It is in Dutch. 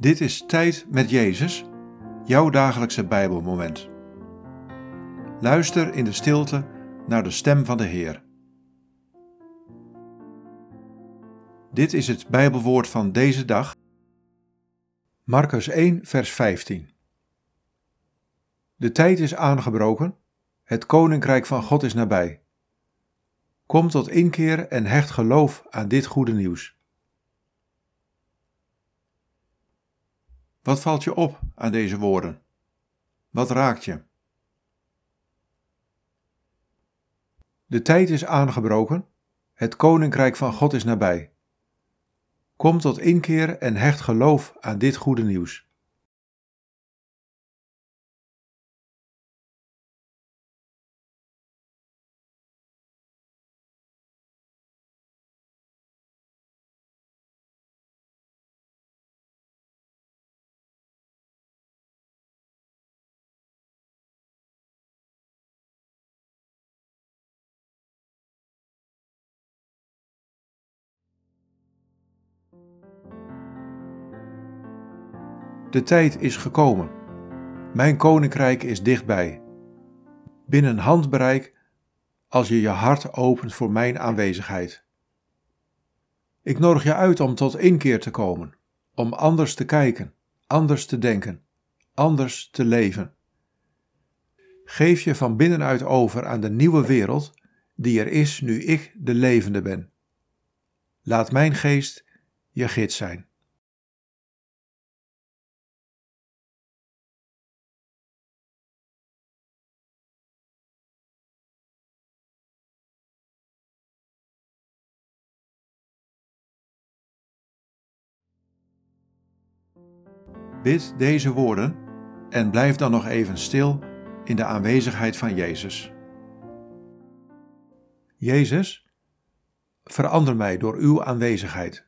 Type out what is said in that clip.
Dit is Tijd met Jezus, jouw dagelijkse Bijbelmoment. Luister in de stilte naar de stem van de Heer. Dit is het Bijbelwoord van deze dag. Marcus 1, vers 15. De tijd is aangebroken, het koninkrijk van God is nabij. Kom tot inkeer en hecht geloof aan dit goede nieuws. Wat valt je op aan deze woorden? Wat raakt je? De tijd is aangebroken, het koninkrijk van God is nabij. Kom tot inkeer en hecht geloof aan dit goede nieuws. De tijd is gekomen. Mijn koninkrijk is dichtbij. Binnen handbereik als je je hart opent voor mijn aanwezigheid. Ik nodig je uit om tot inkeer te komen, om anders te kijken, anders te denken, anders te leven. Geef je van binnenuit over aan de nieuwe wereld die er is nu ik de levende ben. Laat mijn geest je gids zijn. Bid deze woorden en blijf dan nog even stil in de aanwezigheid van Jezus. Jezus, verander mij door uw aanwezigheid.